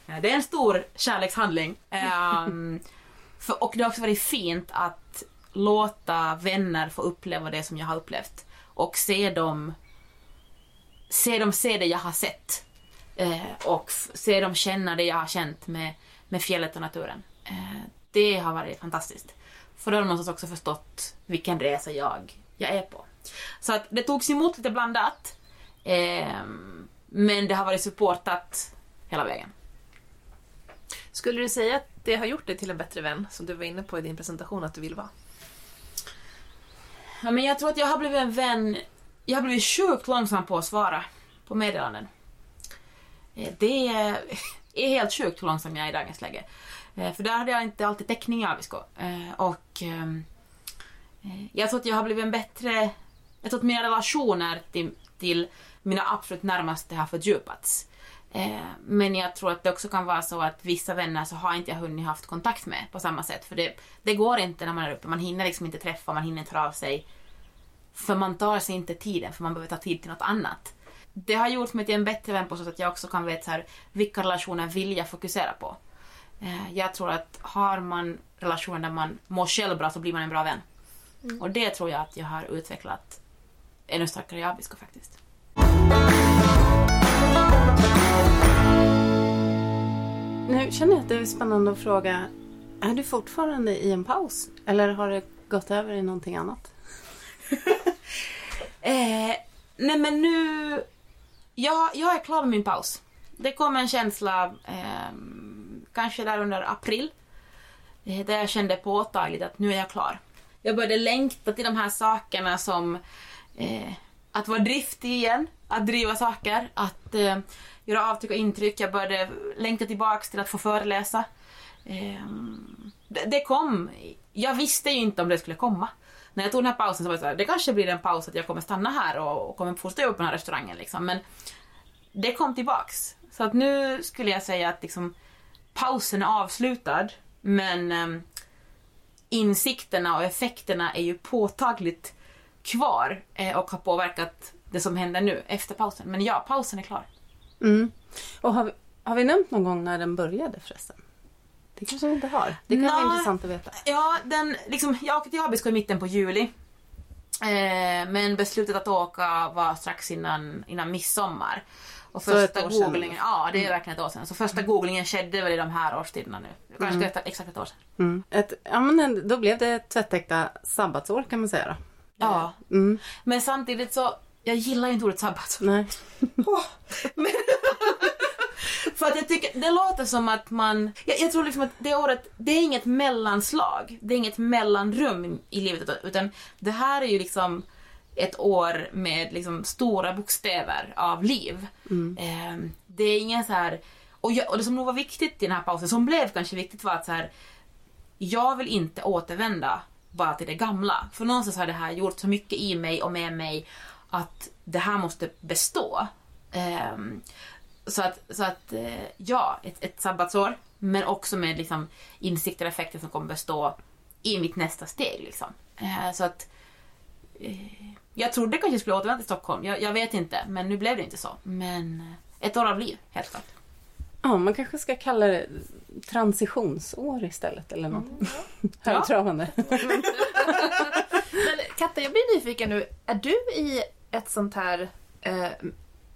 Eh, det är en stor kärlekshandling. Um, för, och det har också varit fint att låta vänner få uppleva det som jag har upplevt. Och se dem se dem se det jag har sett. Eh, och se dem känna det jag har känt med, med fjället och naturen. Eh, det har varit fantastiskt. För då har de någonstans också förstått vilken resa jag, jag är på. Så att det togs emot lite blandat. Eh, men det har varit supportat hela vägen. Skulle du säga att det har gjort dig till en bättre vän, som du var inne på i din presentation att du vill vara? Ja, men jag tror att jag har blivit en vän. Jag har blivit sjukt långsam på att svara på meddelanden. Eh, Det är, är helt sjukt hur långsam jag är i dagens läge. Eh, för där hade jag inte alltid täckning i Abisko. Eh, och ehm, eh, jag tror att jag har blivit en bättre... Jag tror att mina relationer till, till mina absolut närmaste har fördjupats. Men jag tror att det också kan vara så att vissa vänner så har inte jag hunnit haft kontakt med på samma sätt. För det, det går inte när man är uppe. Man hinner liksom inte träffa, man hinner inte höra av sig. För man tar sig inte tiden, för man behöver ta tid till något annat. Det har gjort mig till en bättre vän på så sätt att jag också kan veta så här, vilka relationer vill jag fokusera på. Eh, Jag tror att har man relationer där man mår själv bra så blir man en bra vän. Och det tror jag att jag har utvecklat ännu starkare i Abisko faktiskt. Nu känner jag att det är spännande att fråga. Är du fortfarande i en paus? Eller har det gått över i någonting annat? Eh, nej men nu... Jag, jag är klar med min paus. Det kom en känsla eh, kanske där under april. Där jag kände påtagligt att nu är jag klar. Jag började längta till de här sakerna som eh, att vara driftig igen, att driva saker, att eh, göra avtryck och intryck. Jag började längta tillbaks till att få föreläsa. Eh, det, det kom. Jag visste ju inte om det skulle komma. När jag tog den här pausen så var det så här, det kanske blir en paus att jag kommer stanna här och, och kommer fortsätta jobba på den här restaurangen liksom. Men det kom tillbaks. Så att nu skulle jag säga att liksom, pausen är avslutad men ehm, insikterna och effekterna är ju påtagligt kvar eh, och har påverkat det som händer nu efter pausen. Men ja, pausen är klar. Mm. Och har vi, har vi nämnt någon gång när den började förresten? Det kanske vi inte har. Det kan vara Nej. intressant att veta. Ja, den, liksom, jag åkte till Abisko i mitten på juli. Eh, men beslutet att åka var strax innan, innan midsommar. Och Så första. Mm. googlingen, ja det är verkligen ett år sedan. Så första googlingen skedde väl i de här årstiderna nu. Kanske ett, exakt ett år sedan. Mm. Ett, ja, men en- då blev det ett tvättäkta sabbatsår kan man säga då. Ja. Mm. Men samtidigt så, jag gillar inte ordet sabbatsår. Nej. För att jag tycker, det låter som att man... Jag, jag tror liksom att det året, det är inget mellanslag. Det är inget mellanrum i livet. Utan det här är ju liksom ett år med liksom stora bokstäver av liv. Eh, det är ingen så här... Och, jag, och det som nog var viktigt i den här pausen, som blev kanske viktigt var att så här... Jag vill inte återvända bara till det gamla. För någonstans har det här gjort så mycket i mig och med mig att det här måste bestå. Ehm, så att, så att eh, ja, ett, ett sabbatsår. Men också med liksom, insikter och effekter som kommer bestå i mitt nästa steg. Liksom. Eh, så att jag trodde kanske jag skulle återvända till Stockholm. Jag, jag vet inte, men nu blev det inte så. Men eh, ett år av liv, helt klart. Ja, man kanske ska kalla det transitionsår istället eller något. Högtravande. Men Katta, jag blir nyfiken nu. Är du i ett sånt här eh,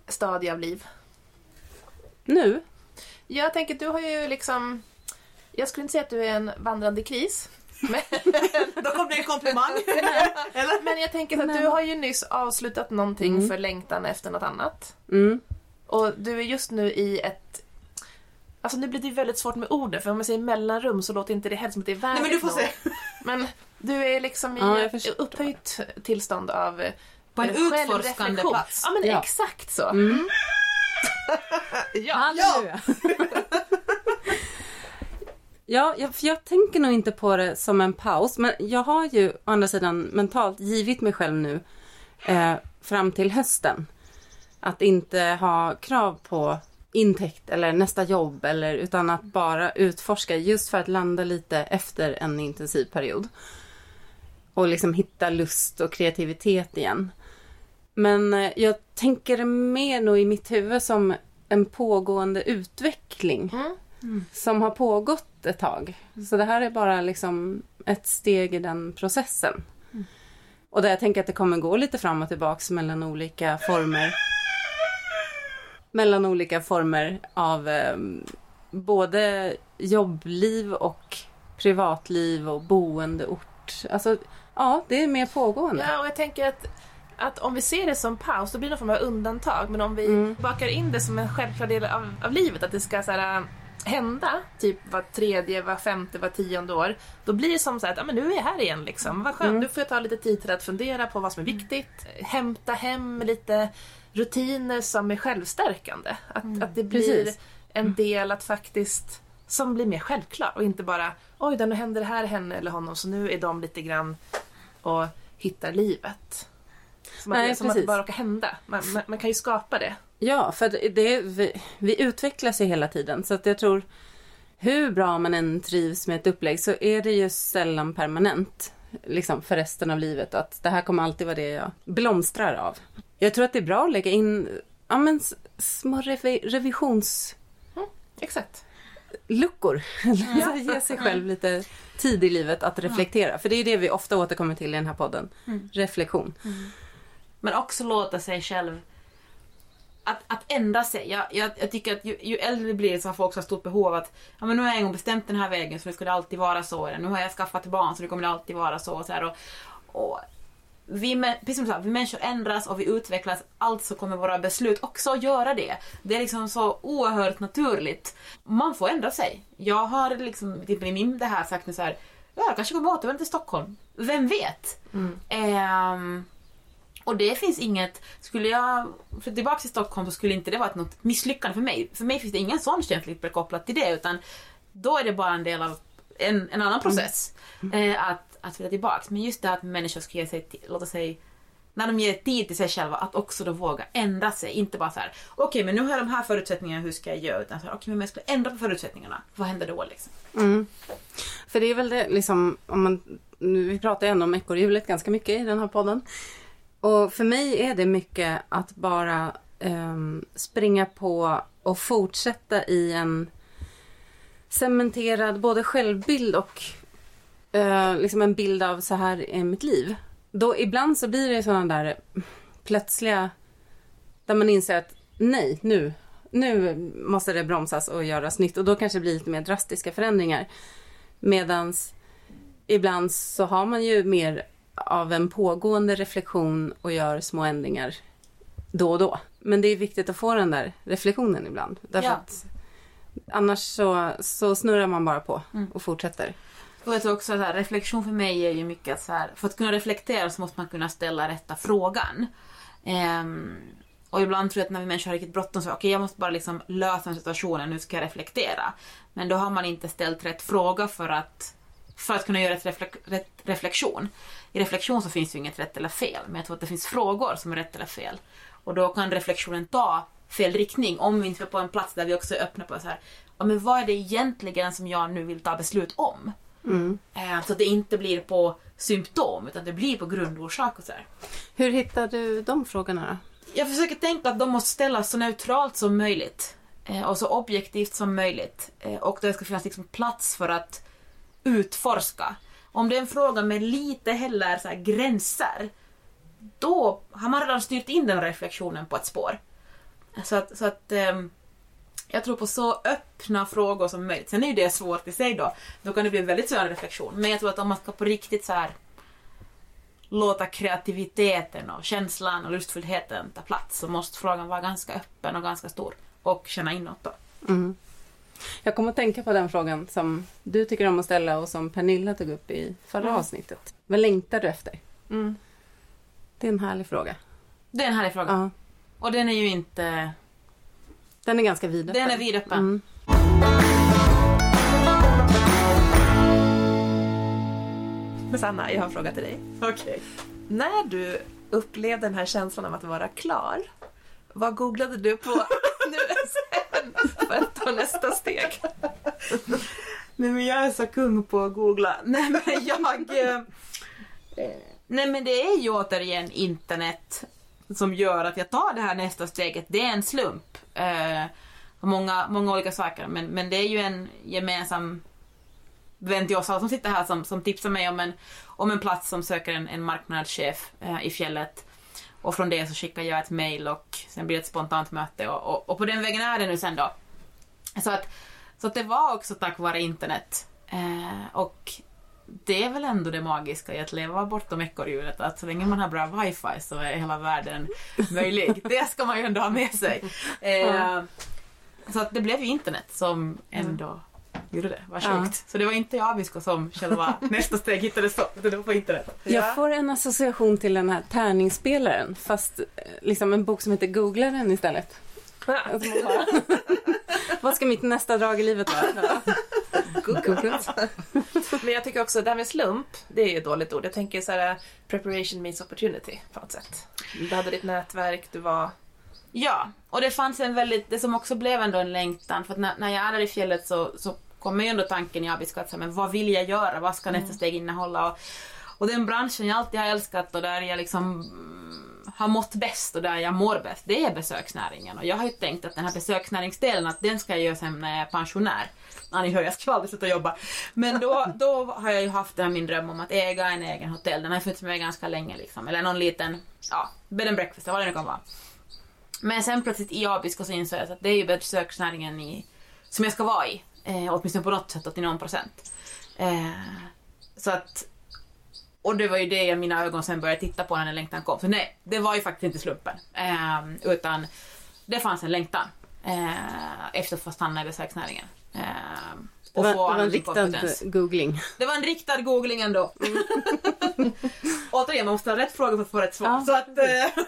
stadie av liv? Nu? Jag tänker, du har ju liksom... Jag skulle inte säga att du är en vandrande kris. Men, Då kom det en komplimang. men jag tänker att du har ju nyss avslutat någonting för längtan efter något annat. Mm. Och du är just nu i ett... Alltså nu blir det ju väldigt svårt med orden, för om man säger mellanrum så låter inte det helt som att det är värdigt Nej men du får nog. se. Men du är liksom i Ja, ett upphöjt tillstånd av eh, På en utforskande plats. Ja men Ja. exakt så. Mm. ja. Halleluja! ja, jag, för jag tänker nog inte på det som en paus. Men jag har ju å andra sidan mentalt givit mig själv nu eh, fram till hösten. Att inte ha krav på intäkt eller nästa jobb eller utan att bara utforska just för att landa lite efter en intensiv period. Och liksom hitta lust och kreativitet igen. Men eh, jag tänker mer nog i mitt huvud som en pågående utveckling. Mm. Som har pågått ett tag. Så det här är bara liksom ett steg i den processen. Och där jag tänker att det kommer gå lite fram och tillbaks mellan olika former. mellan olika former av eh, både jobbliv och privatliv och boendeort. Alltså, ja, det är mer pågående. Ja, och jag tänker att, att om vi ser det som paus, då blir det någon form av undantag. Men om vi bakar in det som en självklar del av, av livet, att det ska så här, hända typ var tredje, var femte, var tionde år. Då blir det som så här att ja, men nu är jag här igen. Liksom. Vad skönt, nu får jag ta lite tid till att fundera på vad som är viktigt. Hämta hem lite rutiner som är självstärkande. Att, att det blir Precis. en del att faktiskt som blir mer självklar och inte bara oj, då nu händer det här henne eller honom så nu är de lite grann och hittar livet. Som, Nej, att, som att det bara råkar hända. Man, man, man kan ju skapa det. Ja, för det, vi, vi utvecklas ju hela tiden. Så att jag tror, hur bra man än trivs med ett upplägg så är det ju sällan permanent. Liksom för resten av livet. Att det här kommer alltid vara det jag blomstrar av. Jag tror att det är bra att lägga in ja, men, små revi, revisionsluckor. Exakt. Alltså ge sig själv lite tid i livet att reflektera. För det är det vi ofta återkommer till i den här podden. Reflektion. Men också låta sig själv att, att ändra sig. Jag, jag, jag tycker att ju, ju äldre vi blir så har folk så stort behov av att ja, men nu har jag en gång bestämt den här vägen så nu ska det alltid vara så. Eller nu har jag skaffat barn så nu kommer det alltid vara så. Och så här, och, och vi, precis som du sa, vi människor ändras och vi utvecklas, alltså kommer våra beslut också göra det. Det är liksom så oerhört naturligt. Man får ändra sig. Jag har liksom typ i min det här sagt nu så här, ja, jag kanske kommer återvända till Stockholm. Vem vet? Ehm, och det finns inget, skulle jag flytta tillbaka till Stockholm så skulle inte det vara något misslyckande för mig. För mig finns det ingen sån känslighet kopplat till det utan då är det bara en del av en, en annan process. Eh, att, att flytta tillbaka. Men just det här att människor ska ge sig, låta sig när de ger tid till sig själva, att också då våga ändra sig. Inte bara så här: okej men nu har jag de här förutsättningarna, hur ska jag göra? Utan så här, okej men om jag skulle ändra på förutsättningarna, vad händer då liksom? Mm. För det är väl det liksom, om man, nu, vi pratar ju ändå om ekorrhjulet ganska mycket i den här podden. Och för mig är det mycket att bara um, springa på och fortsätta i en cementerad både självbild och uh, liksom en bild av så här är mitt liv. Då ibland så blir det sådana där plötsliga, där man inser att nej, nu, nu måste det bromsas och göras nytt. Och då kanske det blir lite mer drastiska förändringar. Medans ibland så har man ju mer av en pågående reflektion och gör små ändringar då och då. Men det är viktigt att få den där reflektionen ibland. Därför Ja. att annars så, så snurrar man bara på och fortsätter. Och jag tror också att reflektion för mig är ju mycket att så här, för att kunna reflektera så måste man kunna ställa rätta frågan. Ehm, och ibland tror jag att när vi människor har riktigt bråttom så okej jag måste bara liksom lösa situationen, nu ska jag reflektera. Men då har man inte ställt rätt fråga för att, för att kunna göra rätt, reflek- rätt reflektion. I reflektion så finns ju inget rätt eller fel, men jag tror att det finns frågor som är rätt eller fel. Och då kan reflektionen ta fel riktning om vi inte är på en plats där vi också är öppna på så här, ja, men vad är det egentligen som jag nu vill ta beslut om? Eh, Så att det inte blir på symptom utan det blir på grundorsak och så här. Hur hittar du de frågorna då? Jag försöker tänka att de måste ställas så neutralt som möjligt. eh, Och så objektivt som möjligt. Eh, Och det ska finnas liksom plats för att utforska. Om det är en fråga med lite heller så här gränser, då har man redan styrt in den reflektionen på ett spår. Så att, så att ehm, jag tror på så öppna frågor som möjligt. Sen är ju det svårt i sig då. Då kan det bli en väldigt svår reflektion. Men jag tror att om man ska på riktigt så här låta kreativiteten och känslan och lustfullheten ta plats så måste frågan vara ganska öppen och ganska stor. Och känna inåt då. Mm. Jag kommer att tänka på den frågan som du tycker om att ställa och som Pernilla tog upp i förra Mm. avsnittet. Vad längtar du efter? Mm. Det är en härlig fråga. Det är en härlig fråga. Ja. Och den är ju inte... Den är ganska vidöppen. Den är vidöppen. Mm. Men Sanna, jag har en fråga till dig. Okej. När du upplevde den här känslan av att vara klar, vad googlade du på nu sen ta nästa steg? Nej men jag är så kung på att googla. Nej men jag... Eh, eh, nej men det är ju återigen internet som gör att jag tar det här nästa steget. Det är en slump. Eh, många, många olika saker men, men det är ju en gemensam vän till oss alla som sitter här som, som tipsar mig om en, om en plats som söker en, en marknadschef eh, i fjället. Och från det så skickar jag ett mail och sen blir det ett spontant möte och, och, och på den vägen är det nu sen då. Så att, så att det var också tack vare internet. Eh, och det är väl ändå det magiska i att leva bortom ekorrhjulet, att så länge man har bra wifi så är hela världen möjlig. det ska man ju ändå ha med sig. Eh, så att det blev ju internet som ändå gjorde det. Vad Ja. sjukt. Så det var inte i Abisko som själva nästa steg hittades på, utan det var på internet. Jag får en association till den här tärningsspelaren fast eh, liksom en bok som heter Googlaren istället. Vad ska mitt nästa drag i livet vara? Googlat. Men jag tycker också det här med slump, det är ju ett dåligt ord. Jag tänker så här preparation meets opportunity på något sätt. Du hade ditt nätverk, du var... Ja, och det fanns en väldigt, det som också blev ändå en längtan, för att när, när jag är där i fjället så, så kommer ju ändå tanken i Abisko att så här, men vad vill jag göra, vad ska nästa steg innehålla? Och, och den branschen jag alltid har älskat och där jag liksom mm, har mått bäst och där jag mår bäst, det är besöksnäringen. Och jag har ju tänkt att den här besöksnäringsdelen, att den ska jag göra sen när jag är pensionär. Ja, ni hör, jag ska aldrig sluta jobba. Men då, då har jag ju haft den här min dröm om att äga en egen hotell. Den har funnits med mig ganska länge liksom. Eller någon liten, ja, bed and breakfast, vad det nu kan vara. Men sen plötsligt i Abisko så insåg jag att det är ju besöksnäringen i, som jag ska vara i. Eh, åtminstone på något sätt och till någon procent. Eh, så att... Och det var ju det mina ögon sen började titta på när längtan kom. Så nej, det var ju faktiskt inte slumpen. Eh, utan det fanns en längtan eh, efter att få stanna i besöksnäringen. Eh, Det var, få det var en riktad kompetens. googling. Det var en riktad googling ändå. Återigen, man måste ha rätt fråga för att få rätt svar. Ja. Så att, eh,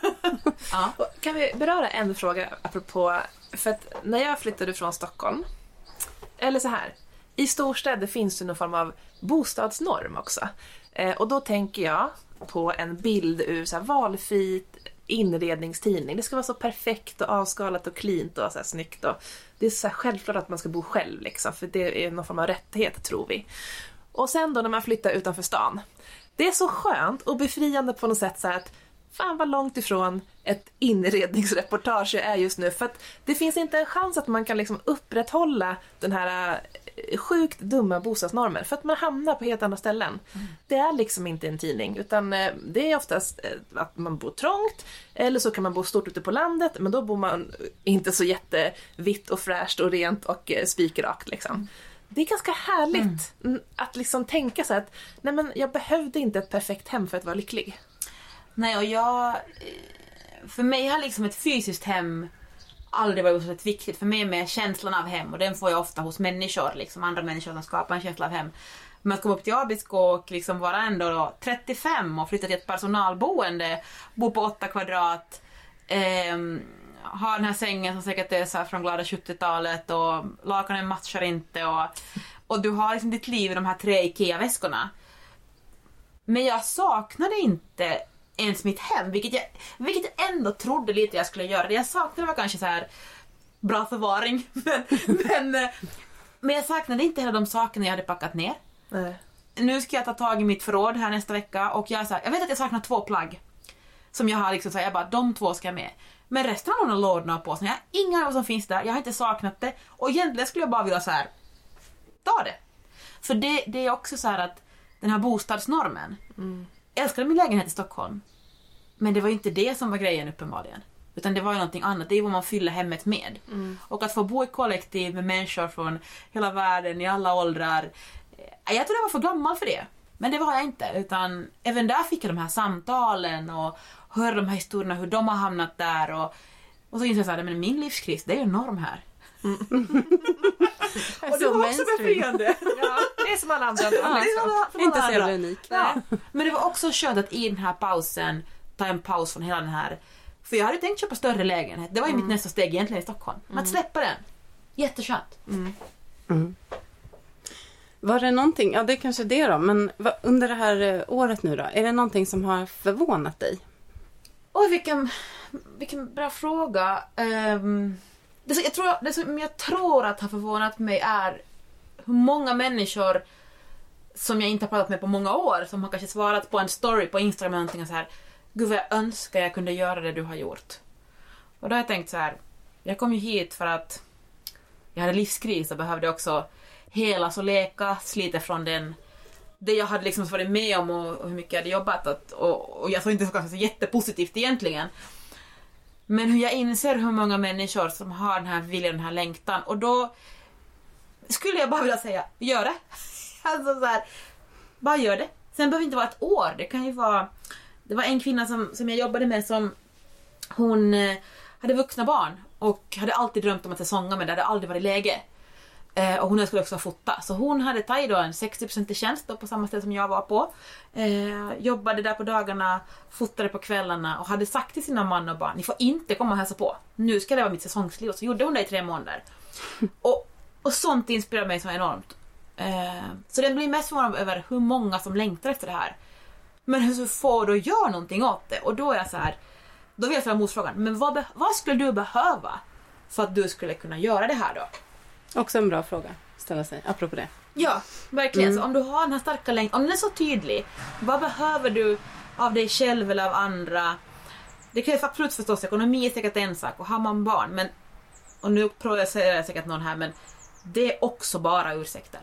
ja. Kan vi beröra en fråga apropå, för att när jag flyttade från Stockholm, eller så här, i storstäder finns det någon form av bostadsnorm också. Eh, och då tänker jag på en bild ur så här valfri inredningstidning. Det ska vara så perfekt och avskalat och cleant och så här snyggt. Och det är så här självklart att man ska bo själv liksom, för det är någon form av rättighet tror vi. Och sen då när man flyttar utanför stan. Det är så skönt och befriande på något sätt så här att fan vad långt ifrån ett inredningsreportage jag är just nu. För att det finns inte en chans att man kan liksom upprätthålla den här eh, sjukt dumma bostadsnormen. För att man hamnar på helt andra ställen. Det är liksom inte en tidning. Utan eh, det är oftast eh, att man bor trångt. Eller så kan man bo stort ute på landet. Men då bor man inte så jättevitt och fräscht och rent och eh, spikrakt liksom. Det är ganska härligt mm, att liksom tänka så att nej men jag behövde inte ett perfekt hem för att vara lycklig. Nej, och jag... För mig har liksom ett fysiskt hem aldrig varit så viktigt. För mig med känslan av hem och den får jag ofta hos människor, liksom andra människor som skapar en känsla av hem. Men att komma upp till Abisko och liksom vara ändå då 35 och flytta till ett personalboende, bo på 8 kvadrat, eh, ha den här sängen som säkert är så här från glada 70-talet och lakanen matchar inte och, och du har liksom ditt liv i de här tre IKEA-väskorna. Men jag saknade inte ens mitt hem, vilket jag, vilket jag ändå trodde lite jag skulle göra. Det jag saknade var kanske så här bra förvaring, men, men, eh, men jag saknade inte heller de sakerna jag hade packat ner. Nej. Nu ska jag ta tag i mitt förråd här nästa vecka och jag, så här, jag vet att jag saknar två plagg. Som jag har liksom så här, jag bara, de två ska jag med. Men resten av de lådorna och påsarna, jag har ingen aning vad som finns där, jag har inte saknat det. Och egentligen skulle jag bara vilja så här, ta det. För det, det är också så här att den här bostadsnormen. Jag älskade min lägenhet i Stockholm. Men det var inte det som var grejen uppenbarligen. Utan det var ju någonting annat, det är vad man fyller hemmet med. Och att få bo i kollektiv med människor från hela världen, i alla åldrar. eh, Jag tror jag var för gammal för det. Men det var jag inte, utan även där fick jag de här samtalen och höra de här historierna, hur de har hamnat där. Och, och så insåg jag att min livskris, det är ju norm här. Och det var också befriande. Ja, det är som alla andra. Ja, för Inte så jävla unik. Ja. Men det var också skönt att i den här pausen ta en paus från hela den här... För jag hade tänkt köpa större lägenhet. Det var ju mitt nästa steg egentligen i Stockholm. Att släppa den. Jätteskönt. Var det någonting, ja det är kanske det då, men under det här eh, året nu då, är det någonting som har förvånat dig? Oj, vilken, vilken bra fråga. Um, det, som- jag tror, det som jag tror att har förvånat mig är hur många människor som jag inte har pratat med på många år som har kanske svarat på en story på Instagram eller någonting och så här Gud vad jag önskar jag kunde göra det du har gjort. Och då har jag tänkt så här. Jag kom ju hit för att jag hade livskris och behövde också helas och lekas lite från den det jag hade liksom varit med om och, och hur mycket jag hade jobbat att, och, och jag såg inte så, så jättepositivt egentligen. Men hur jag inser hur många människor som har den här viljan, den här längtan och då skulle jag bara vilja säga, gör det. Alltså så här, bara gör det. Sen behöver det inte vara ett år, det kan ju vara... Det var en kvinna som, som jag jobbade med som hon eh, hade vuxna barn och hade alltid drömt om att säsonga men det hade aldrig varit läge. Eh, och hon skulle också fota. Så hon hade tagit då en 60% tjänst då på samma ställe som jag var på. Eh, jobbade där på dagarna, fotade på kvällarna och hade sagt till sina man och barn, ni får inte komma och hälsa på. Nu ska det vara mitt säsongsliv. Och så gjorde hon det i tre månader. Och, och sånt inspirerar mig så enormt. Eh, så den blir mest förvånad över hur många som längtar efter det här. Men hur så få då gör någonting åt det. Och då är jag så här, då vill jag ställa motfrågan, men vad, vad skulle du behöva för att du skulle kunna göra det här då? Också en bra fråga att ställa sig, apropå det. Ja, verkligen. Mm. Så om du har den här starka längtan, om den är så tydlig, vad behöver du av dig själv eller av andra? Det krävs absolut förstås, ekonomi är säkert en sak och har man barn, men och nu projicerar jag säkert någon här, men det är också bara ursäkter.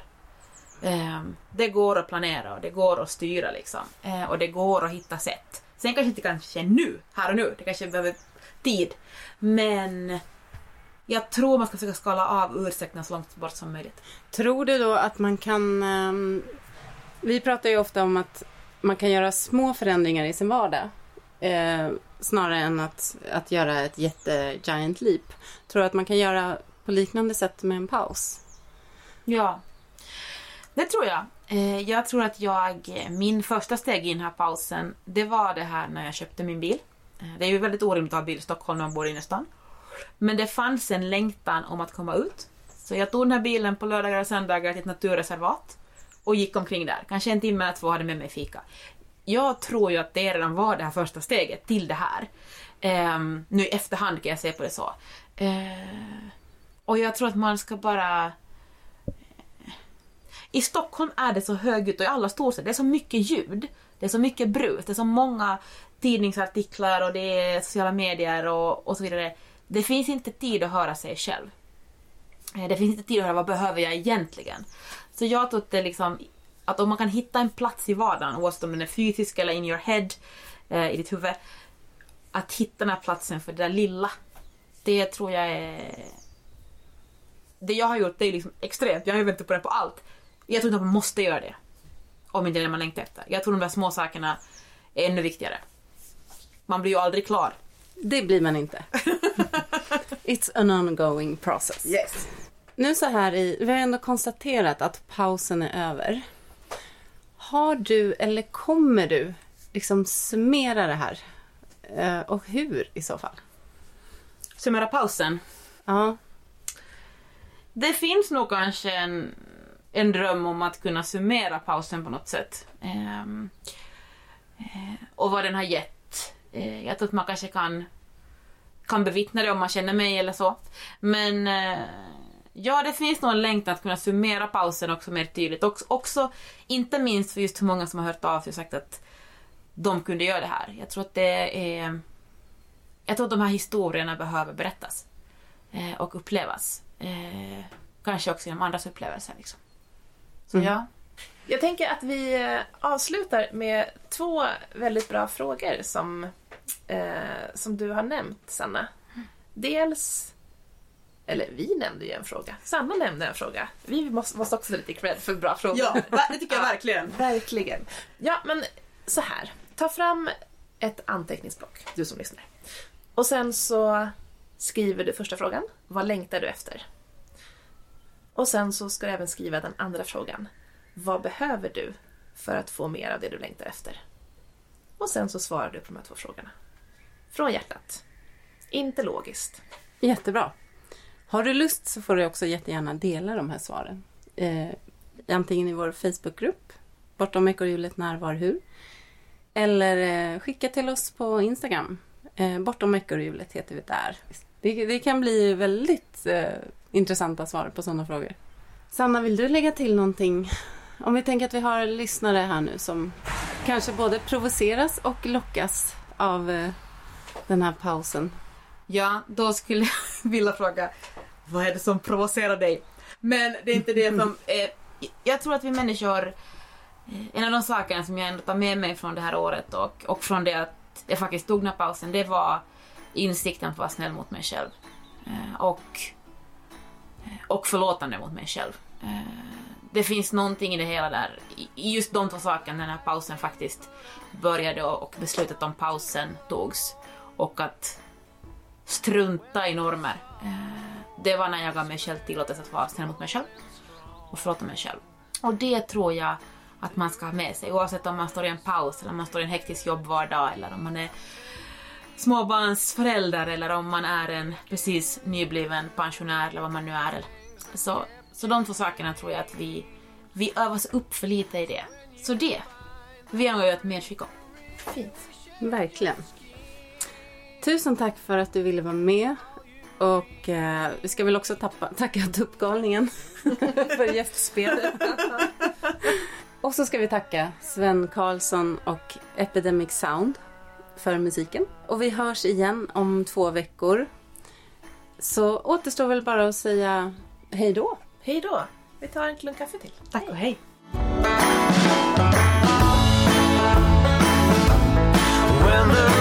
Ehm, det går att planera och det går att styra liksom. Eh, och det går att hitta sätt. Sen kanske inte kanske nu, här och nu, det kanske behöver tid. Men jag tror man ska försöka skala av ursäkterna så långt bort som möjligt. Tror du då att man kan... ehm, vi pratar ju ofta om att man kan göra små förändringar i sin vardag. Eh, snarare än att, att göra ett jätte-giant leap. Tror du att man kan göra på liknande sätt med en paus? Ja, det tror jag. Eh, Jag tror att jag, min första steg i den här pausen, det var det här när jag köpte min bil. Eh, Det är ju väldigt orimligt att ha bil i Stockholm när man bor i innerstan. Men det fanns en längtan om att komma ut. Så jag tog den här bilen på lördagar och söndagar till ett naturreservat och gick omkring där. Kanske en timme eller två hade med mig fika. Jag tror ju att det redan var det här första steget till det här. Um, nu i efterhand kan jag se på det så. Uh, och jag tror att man ska bara i Stockholm är det så högljutt och i alla storstäder, det är så mycket ljud. Det är så mycket brus, det är så många tidningsartiklar och det är sociala medier och, och så vidare. Det finns inte tid att höra sig själv. Eh, det finns inte tid att höra vad behöver jag egentligen. Så jag tror att det liksom, att om man kan hitta en plats i vardagen, oavsett om den är fysisk eller in your head, eh, i ditt huvud. Att hitta den här platsen för det där lilla. Det tror jag är... Det jag har gjort det är liksom extremt, jag har ju väntat på det på allt. Jag tror inte att man måste göra det. Om inte det är det man längtar efter. Jag tror de där små sakerna är ännu viktigare. Man blir ju aldrig klar. Det blir man inte. It's an ongoing process. Yes. Nu så här i, vi har ändå konstaterat att pausen är över. Har du eller kommer du liksom summera det här? Eh, och hur i så fall? Summera pausen. Ja, Det finns nog kanske en, en dröm om att kunna summera pausen på något sätt. Ehm, eh, och vad den har gett. Eh, jag tror att man kanske kan, kan bevittna det om man känner mig eller så. Men eh, ja, det finns nog en längtan att kunna summera pausen också mer tydligt. Också, också inte minst för just hur många som har hört av sig och sagt att de kunde göra det här. Jag tror att det är... Jag tror att de här historierna behöver berättas eh, och upplevas. Eh, kanske också genom andras upplevelser. Liksom. Så Mm. ja. Jag tänker att vi eh, avslutar med två väldigt bra frågor som, eh, som du har nämnt, Sanna. Dels, eller vi nämnde ju en fråga. Sanna nämnde en fråga. Vi måste, måste också få lite cred för bra frågor. det tycker jag verkligen. Verkligen. Ja, men så här. Ta fram ett anteckningsblock, du som lyssnar. Och sen så skriver du första frågan. Vad längtar du efter? Och sen så ska du även skriva den andra frågan. Vad behöver du för att få mer av det du längtar efter? Och sen så svarar du på de här två frågorna. Från hjärtat. Inte logiskt. jättebra. Har du lust så får du också jättegärna dela de här svaren. Eh, antingen i vår Facebookgrupp, Bortom ekorrhjulet när, var, hur. Eller eh, skicka till oss på Instagram. Eh, Bortom ekorrhjulet heter vi där. Det, det kan bli väldigt eh, intressanta svar på sådana frågor. Sanna, vill du lägga till någonting? Om vi tänker att vi har lyssnare här nu som kanske både provoceras och lockas av eh, den här pausen. Ja, då skulle jag vilja fråga vad är det som provocerar dig? Men det är inte det som... Eh, jag tror att vi människor eh, en av de sakerna som jag ändå tar med mig från det här året och, och från det att jag faktiskt tog den här pausen, det var insikten på att vara snäll mot mig själv. Eh, och, och förlåtande mot mig själv. Det finns någonting i det hela där, i- just de två sakerna, när den här pausen faktiskt började och, beslutet om pausen togs. Och att strunta i normer. Eh, det var när jag gav mig själv tillåtelse att vara snäll mot mig själv och förlåta mig själv. Och det tror jag att man ska ha med sig oavsett om man står i en paus eller om man står i en hektisk jobbvardag eller om man är småbarnsförälder eller om man är en precis nybliven pensionär eller vad man nu är. Så, så de två sakerna tror jag att vi, vi övas upp för lite i det. Så det vill jag nog göra ett medskick om. Fint. Verkligen. Tusen tack för att du ville vara med. Och eh, vi ska väl också tappa, tacka Tuppgalningen för gästspelet. och så ska vi tacka Sven Karlsson och Epidemic Sound för musiken. Och vi hörs igen om två veckor. Så återstår väl bara att säga hej då. Hej då! Vi tar en klunk kaffe till. Tack och hej. When the